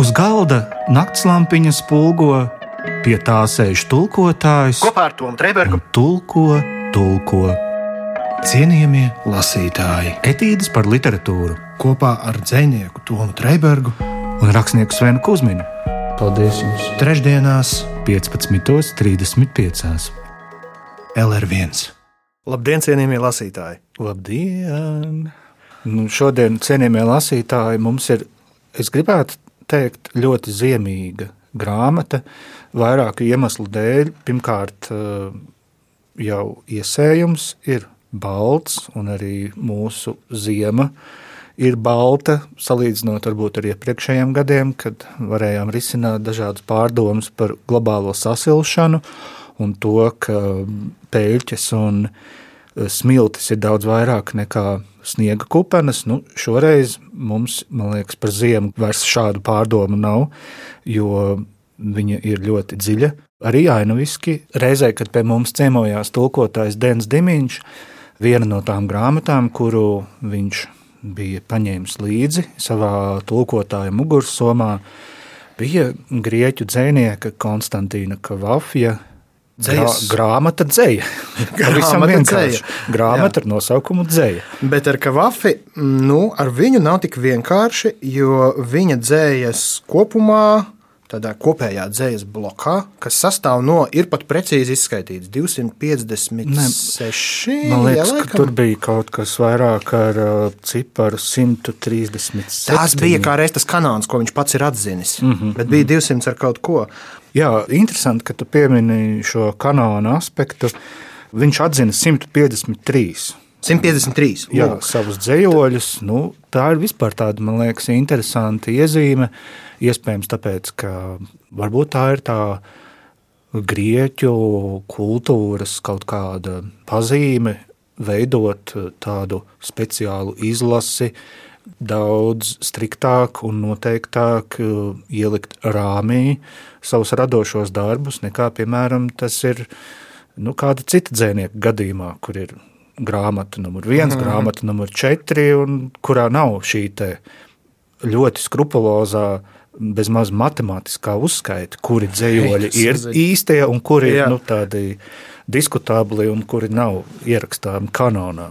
Uz galda naktslampiņa spulgo, pie tā sēž tulkotājs. Kopā ar Tomu Trēbergu tulko, tulko. Cienījamie lasītāji, Etīdes par literatūru kopā ar dzinieku Tomu Trēbergu un rakstnieku Svenu Kusminu Paldies jums! Trešdienās, 15.35. LR1. Labdien, cienījamie lasītāji! Labdien! Nu, šodien, cienījamie lasītāji, mums ir, es gribētu teikt, ļoti ziemīga grāmata, vairāku iemeslu dēļ. Pirmkārt, jau iesējums ir balts, un arī mūsu ziema ir balta, salīdzinot varbūt ar iepriekšējiem gadiem, kad varējām risināt dažādas pārdomas par globālo sasilšanu un to, ka peļķes un smiltis ir daudz vairāk nekā sniega kupenes. Nu, šoreiz mums, man liekas, par ziemu vairs šādu pārdomu nav, jo viņa ir ļoti dziļa. Arī ainaviski. Reizē, kad pie mums ciemojās tulkotājs Dens Dimiņš, viena no tām grāmatām, kuru viņš bija paņēmis līdzi savā tulkotāja mugursomā, bija grieķu dzēnieka Konstantīna Kavafja Grā, grāmata dzēja. Grāmata dzēja. Grāmata ar nosaukumu dzēja. Bet ar Kavafi, nu, ar viņu nav tik vienkārši, jo viņa dzējas kopumā tādā kopējā dzīslas blokā, kas sastāv no, ir pat precīzi izskaitīts 256. Man liekas, jā, ka tur bija kaut kas vairāk ar uh, ciparu 137. Tas bija kā reizes kanāns, ko viņš pats ir atzinis, mm -hmm, bet bija 200 ar kaut ko. Jā, interesanti, ka tu piemini šo kanāna aspektu. Viņš atzina 153. 153. Jā, lūk. savus dzējoļus. Nu, tā ir vispār tāda, man liekas, interesanta iezīme. Iespējams, tāpēc, ka varbūt tā ir tā grieķu kultūras kaut kāda pazīme, veidot tādu speciālu izlasi, daudz striktāk un noteiktāk ielikt rāmī savus radošos darbus, nekā, piemēram, tas ir nu, kāda cita dzēnieka gadījumā, kur ir grāmata numur viens, mm. grāmata numur četri, un kurā nav šī ļoti skrupulozā bezmaz matemātiskā uzskaita, kuri dzējoļi ir īstie un kuri ir nu, tādi diskutabli un kuri nav ierakstāmi kanonā.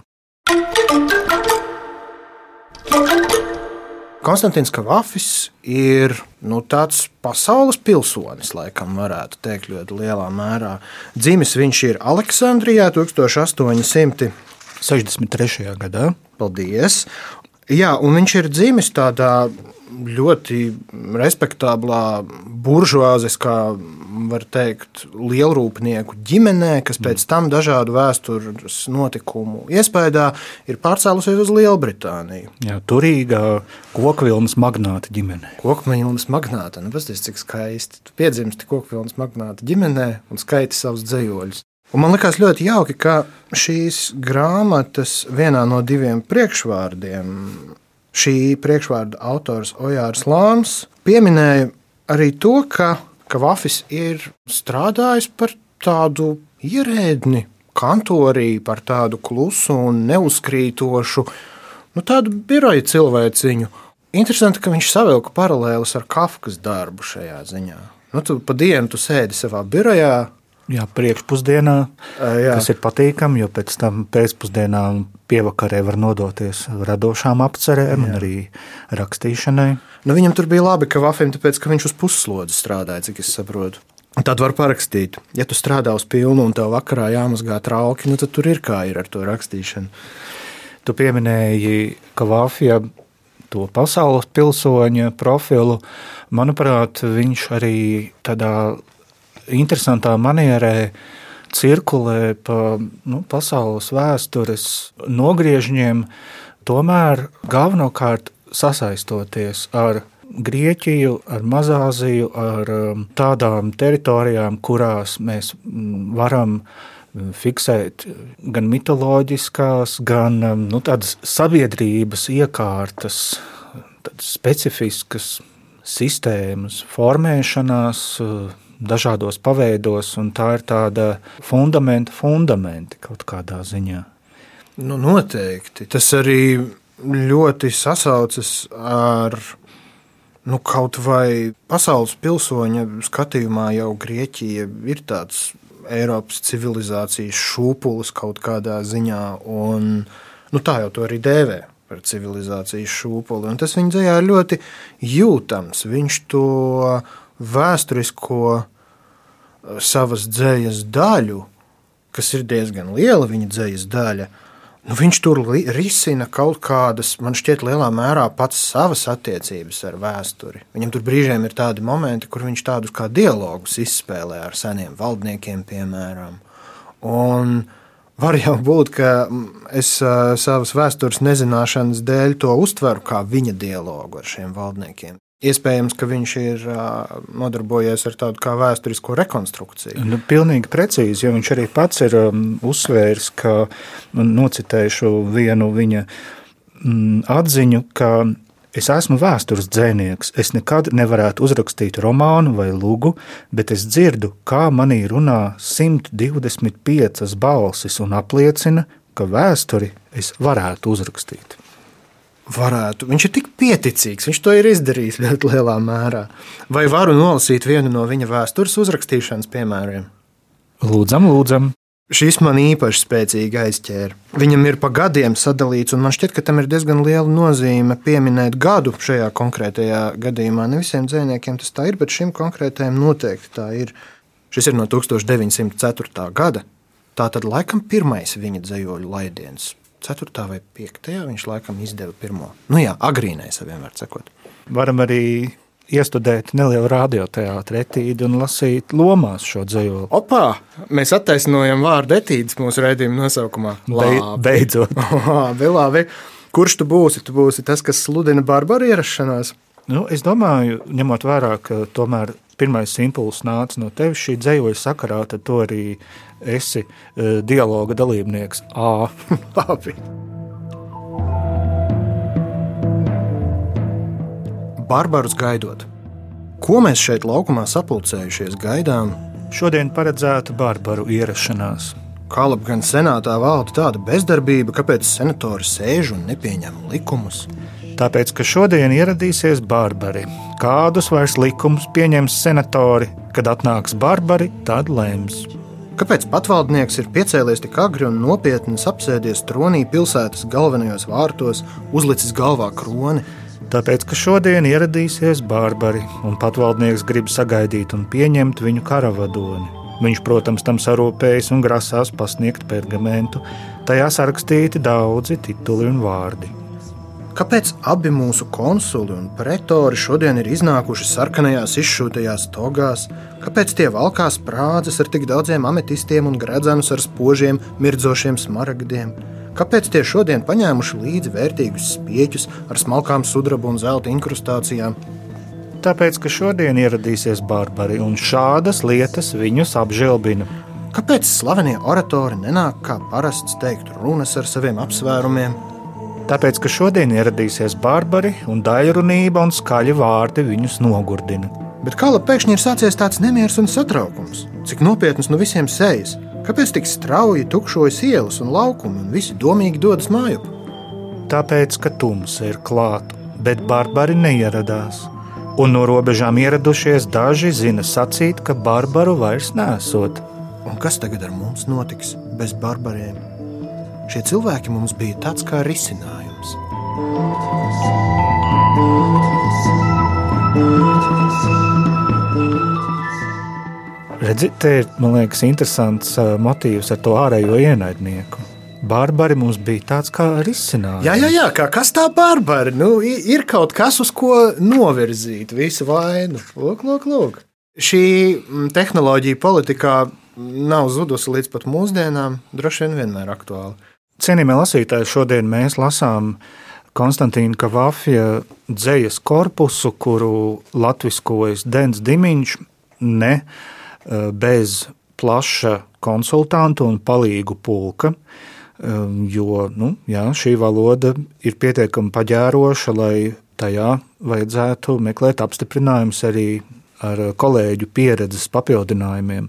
Konstants Kavafis ir nu, tāds pasaules pilsonis, laikam, varētu teikt, ļoti lielā mērā. Dzimis viņš ir Aleksandrijā 1863. gadā. Paldies! Jā, un viņš ir dzimis tādā ļoti respektablā, buržuāziskā, var teikt, lielrūpnieku ģimenē, kas pēc tam dažādu vēstures notikumu iespējā ir pārcēlusies uz Lielbritāniju. Jā, turīgā kokvilnas magnāta ģimenē. Kokvilnas magnāta, nu, pasties, cik skaisti. Tu piedzimsti kokvilnas magnāta ģimenē un skaiti savus dzējoļus. Un man liekas ļoti jauki, ka šīs grāmatas vienā no diviem priekšvārdiem šī priekšvārda autors Ojārs Lāns pieminēja arī to, ka, ka Vafis ir strādājis par tādu ierēdni, kantorī, par tādu klusu un neuzkrītošu, nu, tādu biroju cilvēciņu. Interesanti, ka viņš savilka paralēlus ar Kafkas darbu šajā ziņā. Nu, tu pa dienu tu sēdi savā birojā, Jā, priekšpusdienā, jā. kas ir patīkami, jo pēc tam pēcpusdienā un pievakarē var nodoties radošām apcerēm un arī rakstīšanai. Nu, viņam tur bija labi, ka Vafim, tāpēc, ka viņš uz puslodzi strādāja, cik es saprotu. Tad var parakstīt. Ja tu strādā uz pilnu un tev vakarā jāmazgā trauki, nu tad tur ir kā ir ar to rakstīšanu. Tu pieminēji, ka Vafija to pasaules pilsoņa profilu. Manuprāt, viņš arī tādā interesantā manierē cirkulē pa nu, pasaules vēstures nogriežņiem, tomēr galvenokārt sasaistoties ar Grieķiju, ar Mazāziju, ar um, tādām teritorijām, kurās mēs mm, varam mm, fiksēt gan mitoloģiskās, gan um, nu, tādas sabiedrības iekārtas, tādas specifiskas sistēmas formēšanās, dažādos paveidos, un tā ir tāda fundamenta fundamenti kaut kādā ziņā. Nu, noteikti. Tas arī ļoti sasaucas ar Nu, kaut vai pasaules pilsoņa skatījumā jau Grieķija ir tāds Eiropas civilizācijas šūpulis kaut kādā ziņā, un nu, tā jau to arī dēvē par civilizācijas šūpuli. Un tas viņa dzējā ir ļoti jūtams. Viņš to vēsturisko savas dzējas daļu, kas ir diezgan liela viņa dzējas daļa, nu, viņš tur risina kaut kādas, man šķiet, lielā mērā pats savas attiecības ar vēsturi. Viņam tur brīžiem ir tādi momenti, kur viņš tādus kā dialogus izspēlē ar seniem valdniekiem, piemēram. Un var jau būt, ka es savas vēstures nezināšanas dēļ to uztveru kā viņa dialogu ar šiem valdniekiem. Iespējams, ka viņš ir nodarbojies ar tādu kā vēsturisko rekonstrukciju. Nu, pilnīgi precīzi, jo viņš arī pats ir uzsvērs, ka nocitēšu vienu viņa mm, atziņu, ka es esmu vēstures dzēnieks. Es nekad nevarētu uzrakstīt romānu vai lugu, bet es dzirdu, kā manī runā 125 balsis un apliecina, ka vēsturi es varētu uzrakstīt varētu. Viņš ir tik pieticīgs, viņš to ir izdarījis ļoti lielā mērā. Vai varu nolasīt vienu no viņa vēstures uzrakstīšanas piemēriem? Lūdzam, lūdzam. Šis man īpaši spēcīgi aizķēra. Viņam ir pa gadiem sadalīts, un man šķiet, ka tam ir diezgan liela nozīme pieminēt gadu šajā konkrētajā gadījumā. Ne visiem dzīsniekiem tas tā ir, bet šim konkrētajam noteikti tā ir. Šis ir no 1904. gada. Tā tad laikam pirmais viņa dzējoļu laidiens. 4. vai 5. viņš laikam izdeva pirmo. Nu jā, agrīnais, vienmēr sakot. Varam arī iestudēt nelielu radioteātrī etīdi un lasīt lomās šo dzējoli. Opā! Mēs attaisnojam vārdu etīdes mūsu raidījuma nosaukumā. Labi. Beidzot. labi, labi. Kurš tu būsi? Tu būsi tas, kas sludina barbaru ierašanās? Nu, es domāju, ņemot vērā, ka tomēr pirmais impulss nāca no tevis šī dzējoļa sakarā, tad to arī esi uh, dialoga dalībnieks. A. Labi. Barbarus gaidot. Ko mēs šeit laukumā sapulcējušies gaidām? Šodien paredzēta barbaru ierašanās. Kālap gan senātā valda tāda bezdarbība, kāpēc senatori sēž un nepieņem likumus? Tāpēc, ka šodien ieradīsies barbari. Kādus vairs likumus pieņems senatori, kad atnāks barbari, tad lems. Kāpēc patvaldnieks ir piecēlies tik agri un nopietni apsēdies tronī pilsētas galvenajos vārtos, uzlicis galvā kroni? Tāpēc, ka šodien ieradīsies bārbari, un patvaldnieks grib sagaidīt un pieņemt viņu karavadoni. Viņš, protams, tam sarūpējas un grasās pasniegt pergamentu. Tajā sarakstīti daudzi tituli un vārdi. Kāpēc abi mūsu konsuli un pretori šodien ir iznākuši sarkanajās izšūtajās togās? Kāpēc tie valkās prādzes ar tik daudziem ametistiem un gredzenus ar spožiem, mirdzošiem smaragdiem? Kāpēc tie šodien paņēmuši līdzi vērtīgus spieķus ar smalkām sudraba un zelta inkrustācijām? Tāpēc, ka šodien ieradīsies barbari un šādas lietas viņus apžēlbina. Kāpēc slavenie oratori nenāk kā parasts teikt runas ar saviem apsvērumiem? Tāpēc ka šodien ieradīsies barbari un daļrunība un skaļi vārdi viņus nogurdina. Bet kā lai pēkšņi ir sācies tāds nemieris un satraukums? Cik nopietnas no visiem sejas? Kāpēc tik strauji tukšojas ielas un laukumi un visi domīgi dodas mājup? Tāpēc, ka tums ir klāt, bet barbari neieradās. Un no robežām ieradušies daži zina sacīt, ka barbaru vairs nesot. Un kas tagad ar mums notiks bez barbariem? Šie cilvēki mums bija tāds kā risinājums. Redziet, te ir liekas, interesants motīvs ar to ārējo ienaidnieku. Bārbari mums bija tāds kā risinājums. Jā, jā, jā kā, kas tā bārbari? Nu, ir kaut kas, uz ko novirzīt visu vainu. Lūk, lūk, lūk. Šī tehnoloģija politikā nav zudusi līdz pat mūsdienām, droši vien vienmēr aktuāla. Cienījamie lasītāji, šodien mēs lasām Konstantīna Kavafija dzējas korpusu, kuru latviskojas Dens Dimiņš ne eh, bez plaša konsultantu un palīgu pulka, eh, jo nu, jā, šī valoda ir pietiekami paģēroša, lai tajā vajadzētu meklēt apstiprinājumus arī ar kolēģu pieredzes papildinājumiem.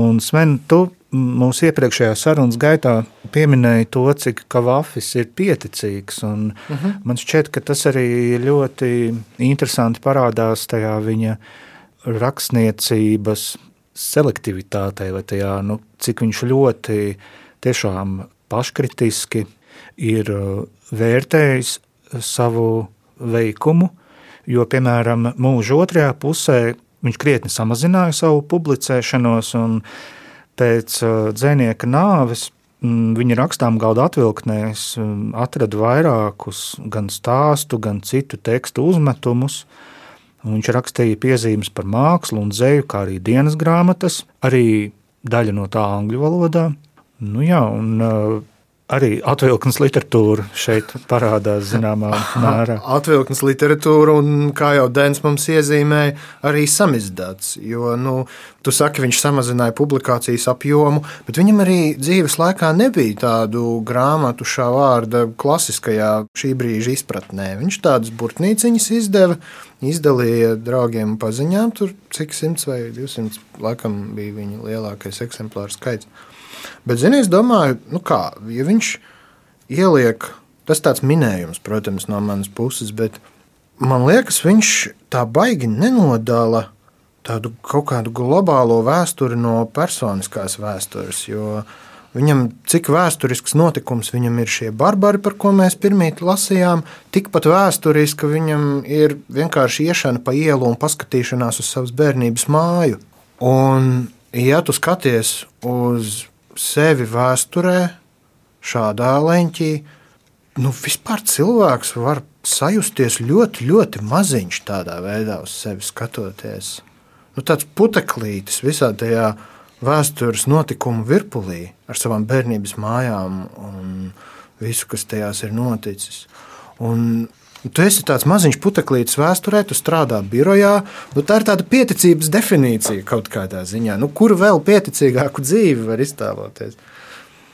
Un, Sven, tu mūsu iepriekšējā sarunas gaitā pieminēja to, cik Kavafis ir pieticīgs. Uh -huh. Man šķiet, ka tas arī ļoti interesanti parādās tajā viņa rakstniecības selektivitātei, vai tajā, nu, cik viņš ļoti tiešām paškritiski ir uh, vērtējis savu veikumu, jo, piemēram, mūža otrajā pusē viņš krietni samazināja savu publicēšanos, un pēc uh, dzēnieka nāves mm, viņa rakstām galda atvilknēs mm, atrada vairākus gan stāstu, gan citu tekstu uzmetumus. Viņš rakstīja piezīmes par mākslu un dzeju, kā arī dienas grāmatas, arī daļa no tā angļu valodā. Nu jā, un uh, arī atvilknes literatūra šeit parādās zināmā mērā. Atvilknes literatūra, un kā jau Dēns mums iezīmēja, arī samizdāts. Jo, nu, tu saki, viņš samazināja publikācijas apjomu, bet viņam arī dzīves laikā nebija tādu grāmatu šā vārda klasiskajā šī brīža izpratnē. Viņš tādas burtnīciņas izdeva, izdalīja draugiem paziņām, tur cik simts vai divsimt laikam bija viņa lielākais eksemplāru skaits. Bet, zini, es domāju, nu kā, ja viņš ieliek, tas tāds minējums, protams, no manas puses, bet man liekas, viņš tā baigi nenodala tādu kaut kādu globālo vēsturi no personiskās vēstures. Jo viņam, cik vēsturisks notikums viņam ir šie barbari, par ko mēs pirmīt lasījām, tikpat vēsturiski viņam ir vienkārši iešana pa ielu un paskatīšanās uz savas bērnības māju. Un, ja tu skaties uz sevi vēsturē, šādā leņķī, nu, vispār cilvēks var sajusties ļoti, ļoti maziņš tādā veidā uz sevi skatoties. Nu, tāds puteklītis visā tajā vēstures notikumu virpulī ar savām bērnības mājām un visu, kas tajās ir noticis. Un Tu esi tāds maziņš puteklītis vēsturē, tu strādā birojā. Nu, tā ir tāda pieticības definīcija kaut kādā ziņā. Nu, kuru vēl pieticīgāku dzīvi var iztēloties?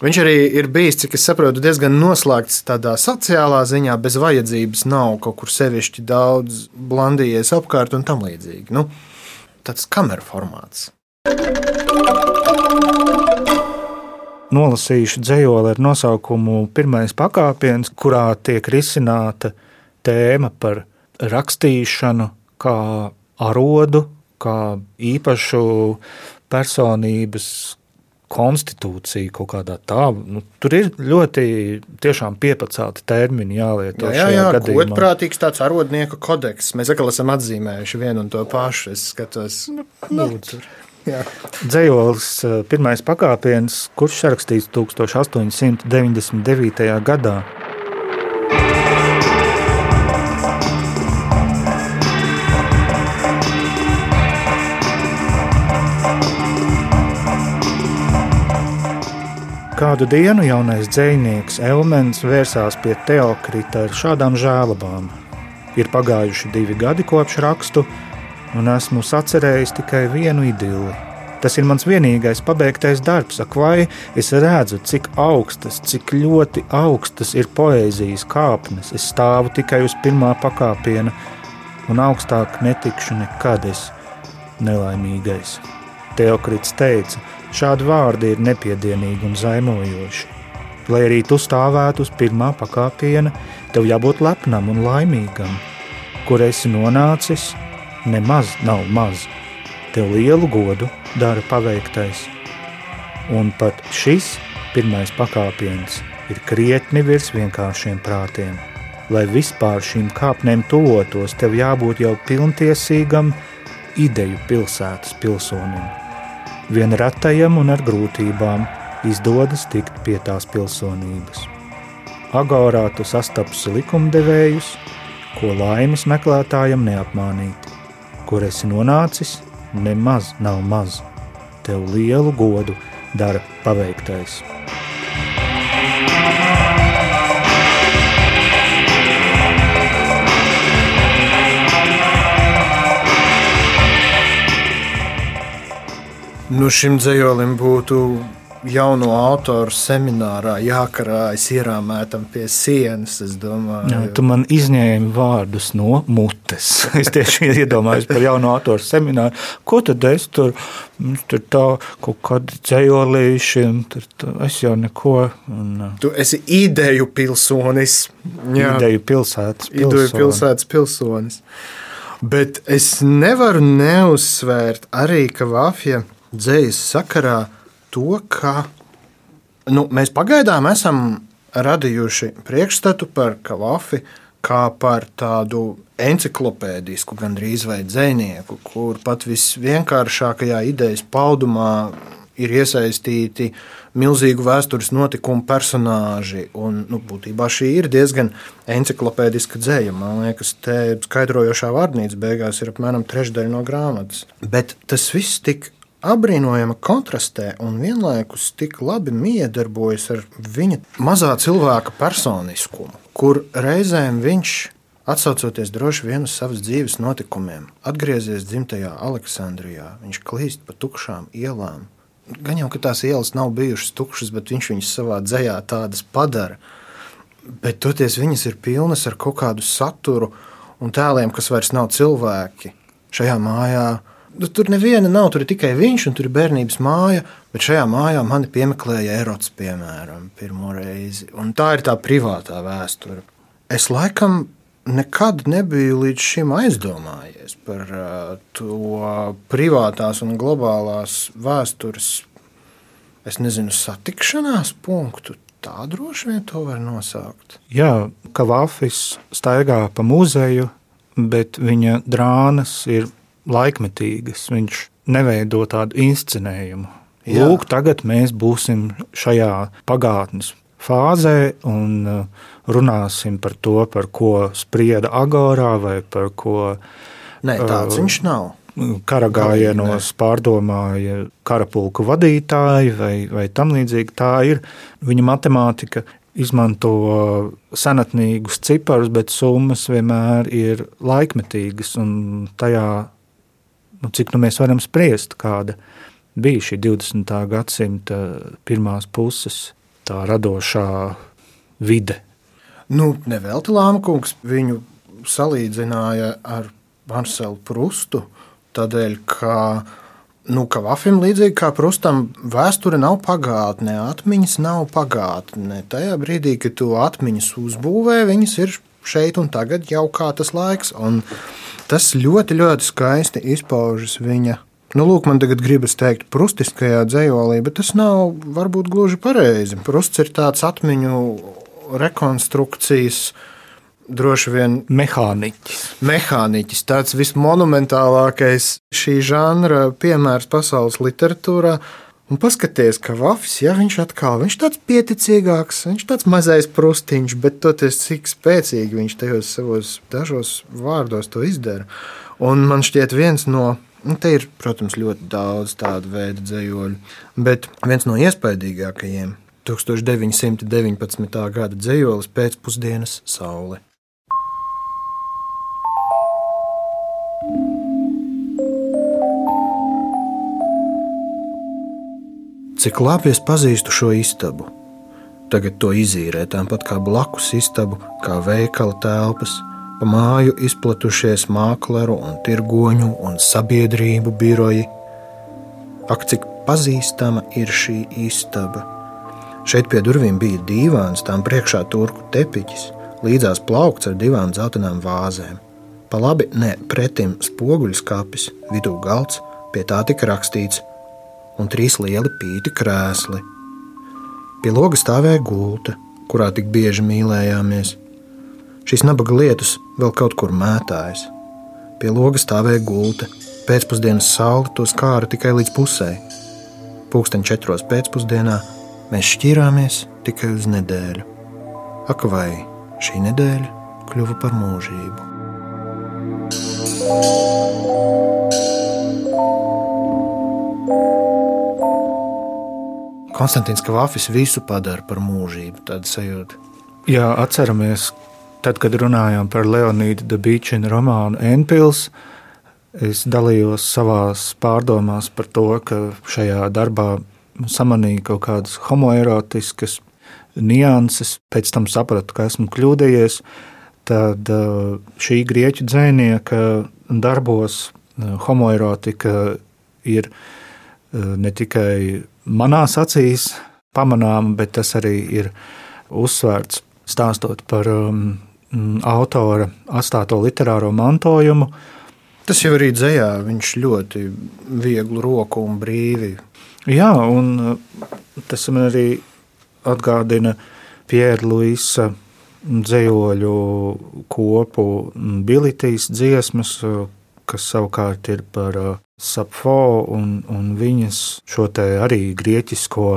Viņš arī ir bijis, cik es saprotu, diezgan noslēgts tādā sociālā ziņā, bez vajadzības, nav kaut kur sevišķi daudz blandījies apkārt un tam līdzīgi. Nu, tāds kameras formāts. Nolasījuši dzējoli ar nosaukumu Pirmais pakāpiens, kurā tiek risināta tēma par rakstīšanu kā arodu, kā īpašu personības konstitūciju kaut kādā tā. Nu, tur ir ļoti piepacelti termini jālieto. Jā, jā, jā godprātīgs tāds arodnieka kodeks. Mēs atkal esam atzīmējuši vienu un to pašu. Es skatos, nu, nu, tur. Dzējolis eh, pirmais pakāpiens, kurš rakstīts 1899. gadā. Kādu dienu jaunais dzinieks Elmens vērsās pie Teokrita ar šādām žēlabām. Ir pagājuši divi gadi kopš rakstu, un esmu sacerējis tikai vienu idili. Tas ir mans vienīgais pabeigtais darbs, vai es redzu, cik augstas, cik ļoti augstas ir poēzijas kāpnes. Es stāvu tikai uz pirmā pakāpiena, un augstāk netikšu nekad es nelaimīgais. Teokrits teica, Šādi vārdi ir nepiedienīgi un zaimojoši. Lai arī tu stāvētu uz pirmā pakāpiena, tev jābūt lepnam un laimīgam. Kur esi nonācis, nemaz nav maz. Tev lielu godu dara paveiktais. Un pat šis pirmais pakāpiens ir krietni virs vienkāršiem prātiem. Lai vispār šīm kāpnēm tuvotos, tev jābūt jau pilntiesīgam ideju pilsētas pilsonim. Vien retajam un ar grūtībām izdodas tikt pie tās pilsonības. Agorā tu sastapsi likumdevējus, ko laimes meklētājam neapmānīti. Kur esi nonācis, nemaz nav maz. Tev lielu godu dara paveiktais. Nu, šim dzējolim būtu jauno autoru seminārā jākarājas ierāmētam pie sienas. Jā, tu man izņēmi vārdus no mutes. Es tieši iedomājos par jauno autoru semināru. Ko tad es tur, tur tā kaut kādi dzējolīši, un tur tā, es jau neko. Un, tu esi ideju pilsonis. Jā. Ideju pilsētas pilsonis. Ideju pilsētas pilsonis. Bet es nevaru neuzsvērt arī, ka Vāfija dzējas sakarā to, ka nu, mēs pagaidām esam radījuši priekšstatu par Kavafi kā par tādu enciklopēdisku, gandrīz vai dzinieku, kur pat visvienkāršākajā idejas paudumā ir iesaistīti milzīgu vēstures notikumu personāži. Un, nu, būtībā šī ir diezgan enciklopēdiska dzēja. Man liekas, te skaidrojošā vārnīca beigās ir apmēram trešdaļa no grāmatas. Bet tas viss tik apbrīnojama kontrastē un vienlaikus tik labi miedarbojas ar viņa mazā cilvēka personiskumu, kur reizēm viņš, atsaucoties droši vien uz savas dzīves notikumiem, atgriezies dzimtajā Aleksandrijā, viņš klīst pa tukšām ielām. Gan jau, ka tās ielas nav bijušas tukšas, bet viņš viņas savā dzējā tādas padara. Bet toties viņas ir pilnas ar kaut kādu saturu un tēliem, kas vairs nav cilvēki. Šajā mājā Nu, tur neviena nav, tur ir tikai viņš un tur ir bērnības māja. Bet šajā mājā mani piemeklēja erots, piemēram, pirmo reizi. Un tā ir tā privātā vēsture. Es laikam nekad nebiju līdz šim aizdomājies par uh, to privātās un globālās vēstures, es nezinu, satikšanās punktu. Tā droši vien to var nosaukt. Jā, ka Vāfis staigā pa muzeju, bet viņa drānas ir laikmetīgas. Viņš neveido tādu inscenējumu. Jā. Lūk, tagad mēs būsim šajā pagātnes fāzē un uh, runāsim par to, par ko sprieda Agorā vai par ko. Nē, tāds uh, viņš nav. Kara gājienos pārdomāja karapulku vadītāji vai, vai tam līdzīgi. Tā ir viņa matemātika. Izmanto senatnīgus ciparus, bet summas vienmēr ir laikmetīgas, un tajā nu, cik nu mēs varam spriest, kāda bija šī 20. gadsimta pirmās puses tā radošā vide. Nu, Nevelti Lāmkungs viņu salīdzināja ar Marselu Prustu, tādēļ, ka nu, ka Vafim līdzīgi kā Prustam, vēsture nav pagātne, atmiņas nav pagātne. Tajā brīdī, kad tu atmiņas uzbūvē, viņas ir šeit un tagad jau kā tas laiks. Un Tas ļoti, ļoti skaisti izpaužas viņa. Nu, lūk, man tagad gribas teikt, prustiskajā dzējolī, bet tas nav varbūt gluži pareizi. Prusts ir tāds atmiņu rekonstrukcijas. Droši vien mehāniķis. Mehāniķis, tāds vismonumentālākais šī žanra piemērs pasaules literatūrā. Un paskatieties, ka Vafis, ja viņš atkal viņš tāds pieticīgāks, viņš tāds mazais prustiņš, bet toties cik spēcīgi viņš tajos savos dažos vārdos to izdara. Un man šķiet viens no, nu, te ir, protams, ļoti daudz tādu veidu dzējoļu, bet viens no iespaidīgākajiem 1919. gada dzējolis pēcpusdienas saule. Cik labi es pazīstu šo istabu. Tagad to izīrē tāpat kā blakus istabu, kā veikala telpas, pa māju izplatušies mākleru un tirgoņu un sabiedrību biroji. Ak, cik pazīstama ir šī istaba! Šeit pie durvīm bija dīvāns, tām priekšā turku tepiķis, līdzās plaukts ar divām dzeltenām vāzēm. Pa labi, ne pretim spoguļskapis, vidū galds, pie tā tika rakstīts un trīs lieli pīti krēsli. Pie logas stāvēja gulta, kurā tik bieži mīlējāmies. Šīs nabaga lietus vēl kaut kur mētājas. Pie logas stāvēja gulta, pēcpusdienas saule to skāra tikai līdz pusē. Pūksteni četros pēcpusdienā mēs šķīrāmies tikai uz nedēļu. Ak, vai šī nedēļa kļuva par mūžību? thank you Konstants Kavafis visu padara par mūžību, tāda sajūta. Jā, atceramies, tad, kad runājām par Leonīdu Dabīčinu romānu Enpils, es dalījos savās pārdomās par to, ka šajā darbā samanīju kaut kādas homoerotiskas nianses, pēc tam sapratu, ka esmu kļūdījies. Tad uh, šī grieķu dzinieka darbos uh, homoerotika ir uh, ne tikai manās acīs pamanāma, bet tas arī ir uzsvērts stāstot par um, autora atstāto literāro mantojumu. Tas jau arī dzējā, viņš ļoti vieglu roku un brīvi. Jā, un tas man arī atgādina Pierre Luisa dzējoļu kopu Bilitīs dziesmas, kas savukārt ir par Sapfo un, un viņas šo arī grieķisko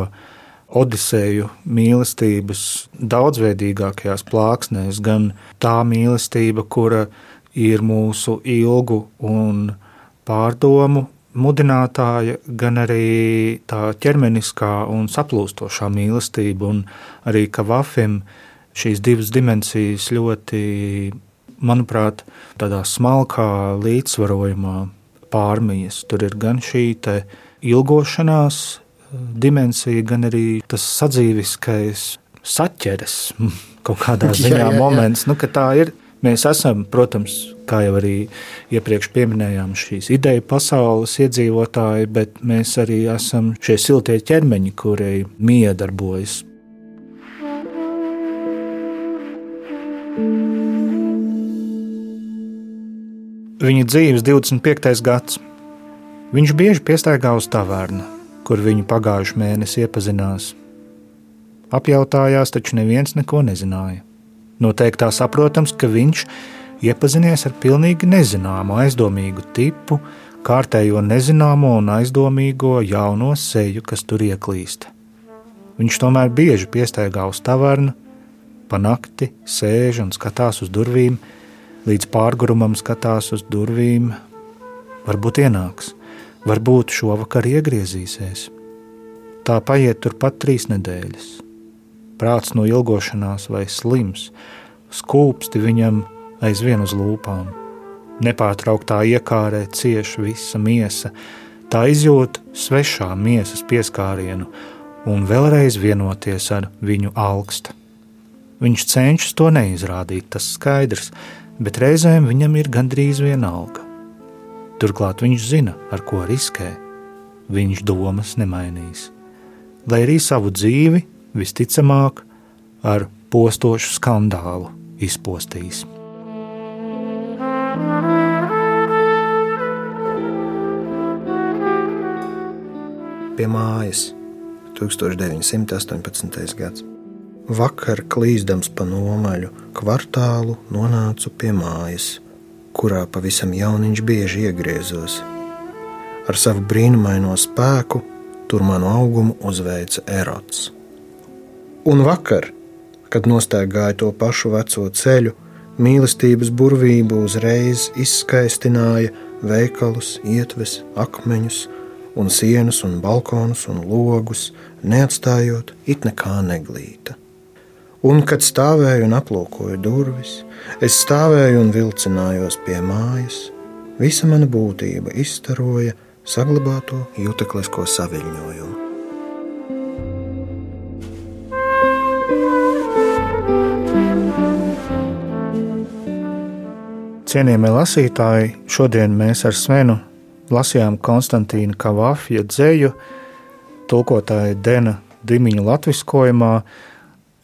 Odiseju mīlestības daudzveidīgākajās plāksnēs, gan tā mīlestība, kura ir mūsu ilgu un pārdomu mudinātāja, gan arī tā ķermeniskā un saplūstošā mīlestība, un arī Kavafim šīs divas dimensijas ļoti, manuprāt, tādā smalkā līdzsvarojumā pārmijas. Tur ir gan šī ilgošanās eh, dimensija, gan arī tas sadzīviskais saķeres kaut kādā ziņā jā, jā, jā. moments, nu, ka tā ir Mēs esam, protams, kā jau arī iepriekš minējām, šīs ideju pasaules iedzīvotāji, bet mēs arī esam šie siltie ķermeņi, kuri miedarbojas. Viņa dzīves 25. gads. Viņš bieži piestaigā uz tavernu, kur viņu pagājušajā mēnesī iepazinās. Apjautājās, taču neviens neko nezināja. Noteikti tā saprotams, ka viņš iepazinies ar pilnīgi nezināmu, aizdomīgu tipu, kārtējo nezināmo un aizdomīgo jauno seju, kas tur ieklīst. Viņš tomēr bieži piestaigā uz tavernu, pa nakti sēž un skatās uz durvīm, līdz pārgurumam skatās uz durvīm. Varbūt ienāks, varbūt šovakar iegriezīsies. Tā paiet turpat trīs nedēļas prāts no ilgošanās vai slims, skūpsti viņam aizvien uz lūpām. Nepārtrauktā iekārē cieš visa miesa, tā izjūt svešā miesas pieskārienu un vēlreiz vienoties ar viņu augstu. Viņš cenšas to neizrādīt, tas skaidrs, bet reizēm viņam ir gandrīz vienalga. Turklāt viņš zina, ar ko riskē. Viņš domas nemainīs. Lai arī savu dzīvi visticamāk ar postošu skandālu izpostīs. Pie mājas 1918. gads. Vakar klīzdams pa nomaļu kvartālu nonācu pie mājas, kurā pavisam jauniņš bieži iegriezos. Ar savu brīnumaino spēku tur manu augumu uzveica erots. Un vakar, kad nostaigāju to pašu veco ceļu, mīlestības burvība uzreiz izskaistināja veikalus, ietves, akmeņus, un sienas, un balkonus un logus, neatstājot it nekā neglīta. Un, kad stāvēju un aplūkoju durvis, es stāvēju un vilcinājos pie mājas, visa mana būtība izstaroja saglabāto juteklisko saviņojumu. Cienījamie lasītāji, šodien mēs ar Svenu lasījām Konstantīna Kavafja dzēju, tulkotāja Dena Dimiņu latviskojumā.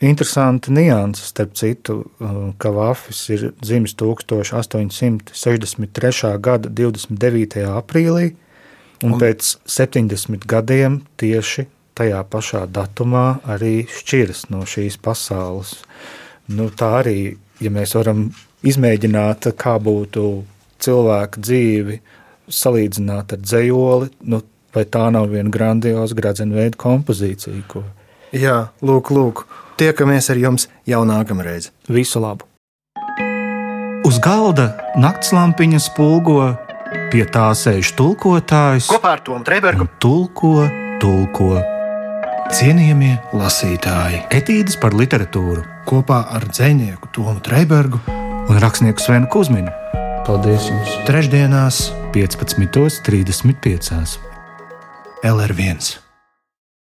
Interesanti nianses, starp citu, Kavafis ir dzimis 1863. gada 29. aprīlī, un, un pēc 70 gadiem tieši tajā pašā datumā arī šķiras no šīs pasaules. Nu, tā arī, ja mēs varam izmēģināt, kā būtu cilvēka dzīvi salīdzināt ar dzējoli, nu, vai tā nav viena grandioza gradzenveida kompozīcija. Ko... Jā, lūk, lūk, tiekamies ar jums jau nākamreiz. Visu labu! Uz galda naktslampiņa spulgo, pie tā sēž tulkotājs. Kopā ar Tomu Trēbergu tulko, tulko. Cienījamie lasītāji, etīdes par literatūru kopā ar dzinieku Tomu Trēbergu un rakstnieku Svenu Kusminu. Paldies jums! Trešdienās, 15.35. LR1.